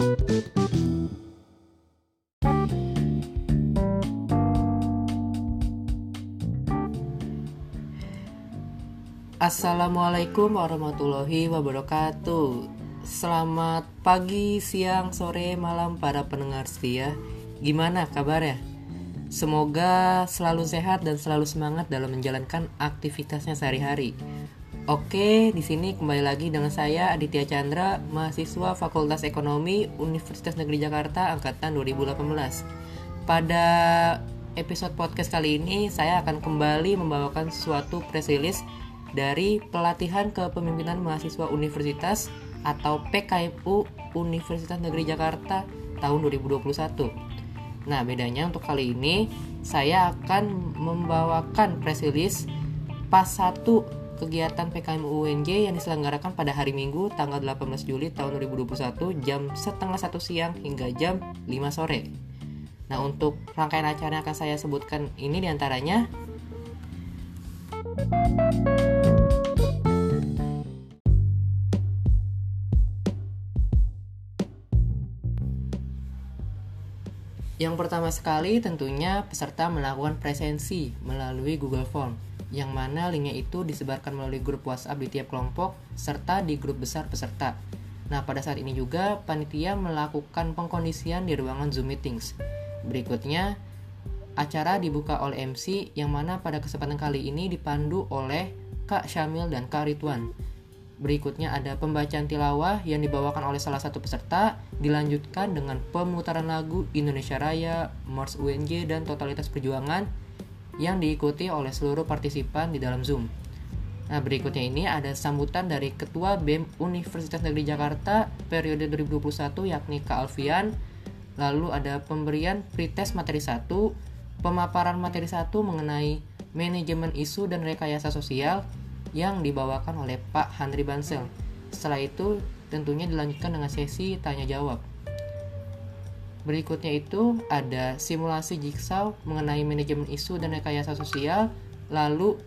Assalamualaikum warahmatullahi wabarakatuh. Selamat pagi, siang, sore, malam para pendengar setia. Gimana kabarnya? Semoga selalu sehat dan selalu semangat dalam menjalankan aktivitasnya sehari-hari Oke, di sini kembali lagi dengan saya Aditya Chandra, mahasiswa Fakultas Ekonomi Universitas Negeri Jakarta angkatan 2018. Pada episode podcast kali ini saya akan kembali membawakan suatu press release dari pelatihan kepemimpinan mahasiswa universitas atau PKMU Universitas Negeri Jakarta tahun 2021. Nah, bedanya untuk kali ini saya akan membawakan press release pas 1 kegiatan PKMU UNJ yang diselenggarakan pada hari Minggu tanggal 18 Juli tahun 2021 jam setengah satu siang hingga jam 5 sore. Nah, untuk rangkaian acara yang akan saya sebutkan ini di antaranya Yang pertama sekali tentunya peserta melakukan presensi melalui Google Form, yang mana linknya itu disebarkan melalui grup WhatsApp di tiap kelompok serta di grup besar peserta. Nah, pada saat ini juga panitia melakukan pengkondisian di ruangan Zoom Meetings. Berikutnya, acara dibuka oleh MC yang mana pada kesempatan kali ini dipandu oleh Kak Syamil dan Kak Ridwan. Berikutnya ada pembacaan tilawah yang dibawakan oleh salah satu peserta, dilanjutkan dengan pemutaran lagu Indonesia Raya, Mars UNJ, dan Totalitas Perjuangan yang diikuti oleh seluruh partisipan di dalam Zoom. Nah, berikutnya ini ada sambutan dari Ketua BEM Universitas Negeri Jakarta periode 2021 yakni Kak Alfian. Lalu ada pemberian pretest materi 1, pemaparan materi 1 mengenai manajemen isu dan rekayasa sosial, yang dibawakan oleh Pak Henry Bansel. Setelah itu tentunya dilanjutkan dengan sesi tanya jawab. Berikutnya itu ada simulasi jigsaw mengenai manajemen isu dan rekayasa sosial, lalu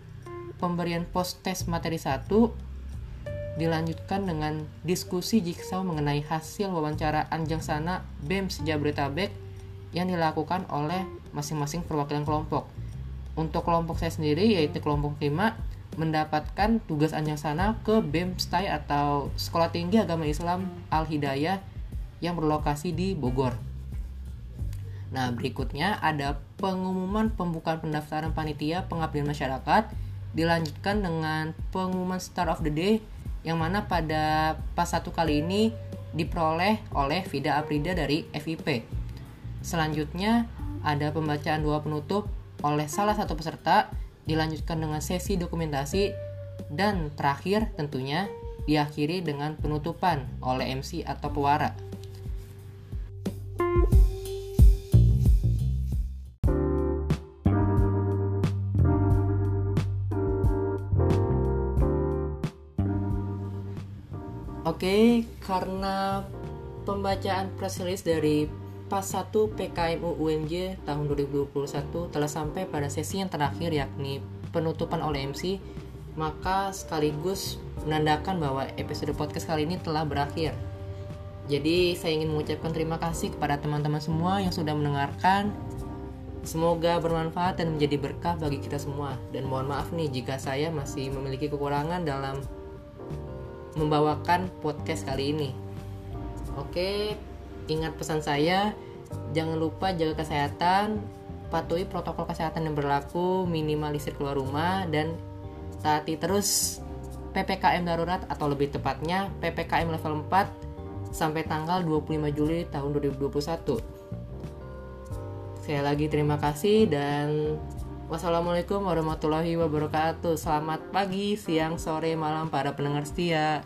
pemberian post test materi 1 dilanjutkan dengan diskusi jigsaw mengenai hasil wawancara Anjang Sana BEM Sejabodetabek yang dilakukan oleh masing-masing perwakilan kelompok. Untuk kelompok saya sendiri yaitu kelompok 5 mendapatkan tugas anjang sana ke BEM STAI atau Sekolah Tinggi Agama Islam Al Hidayah yang berlokasi di Bogor. Nah, berikutnya ada pengumuman pembukaan pendaftaran panitia pengabdian masyarakat dilanjutkan dengan pengumuman Star of the Day yang mana pada pas satu kali ini diperoleh oleh Vida Aprida dari FIP. Selanjutnya ada pembacaan doa penutup oleh salah satu peserta dilanjutkan dengan sesi dokumentasi, dan terakhir tentunya diakhiri dengan penutupan oleh MC atau pewara. Oke, karena pembacaan press release dari pas 1 PKMU UNJ tahun 2021 telah sampai pada sesi yang terakhir yakni penutupan oleh MC, maka sekaligus menandakan bahwa episode podcast kali ini telah berakhir. Jadi saya ingin mengucapkan terima kasih kepada teman-teman semua yang sudah mendengarkan. Semoga bermanfaat dan menjadi berkah bagi kita semua. Dan mohon maaf nih jika saya masih memiliki kekurangan dalam membawakan podcast kali ini. Oke, ingat pesan saya, jangan lupa jaga kesehatan, patuhi protokol kesehatan yang berlaku, minimalisir keluar rumah, dan taati terus PPKM darurat atau lebih tepatnya PPKM level 4 sampai tanggal 25 Juli tahun 2021. Saya lagi terima kasih dan wassalamualaikum warahmatullahi wabarakatuh. Selamat pagi, siang, sore, malam para pendengar setia.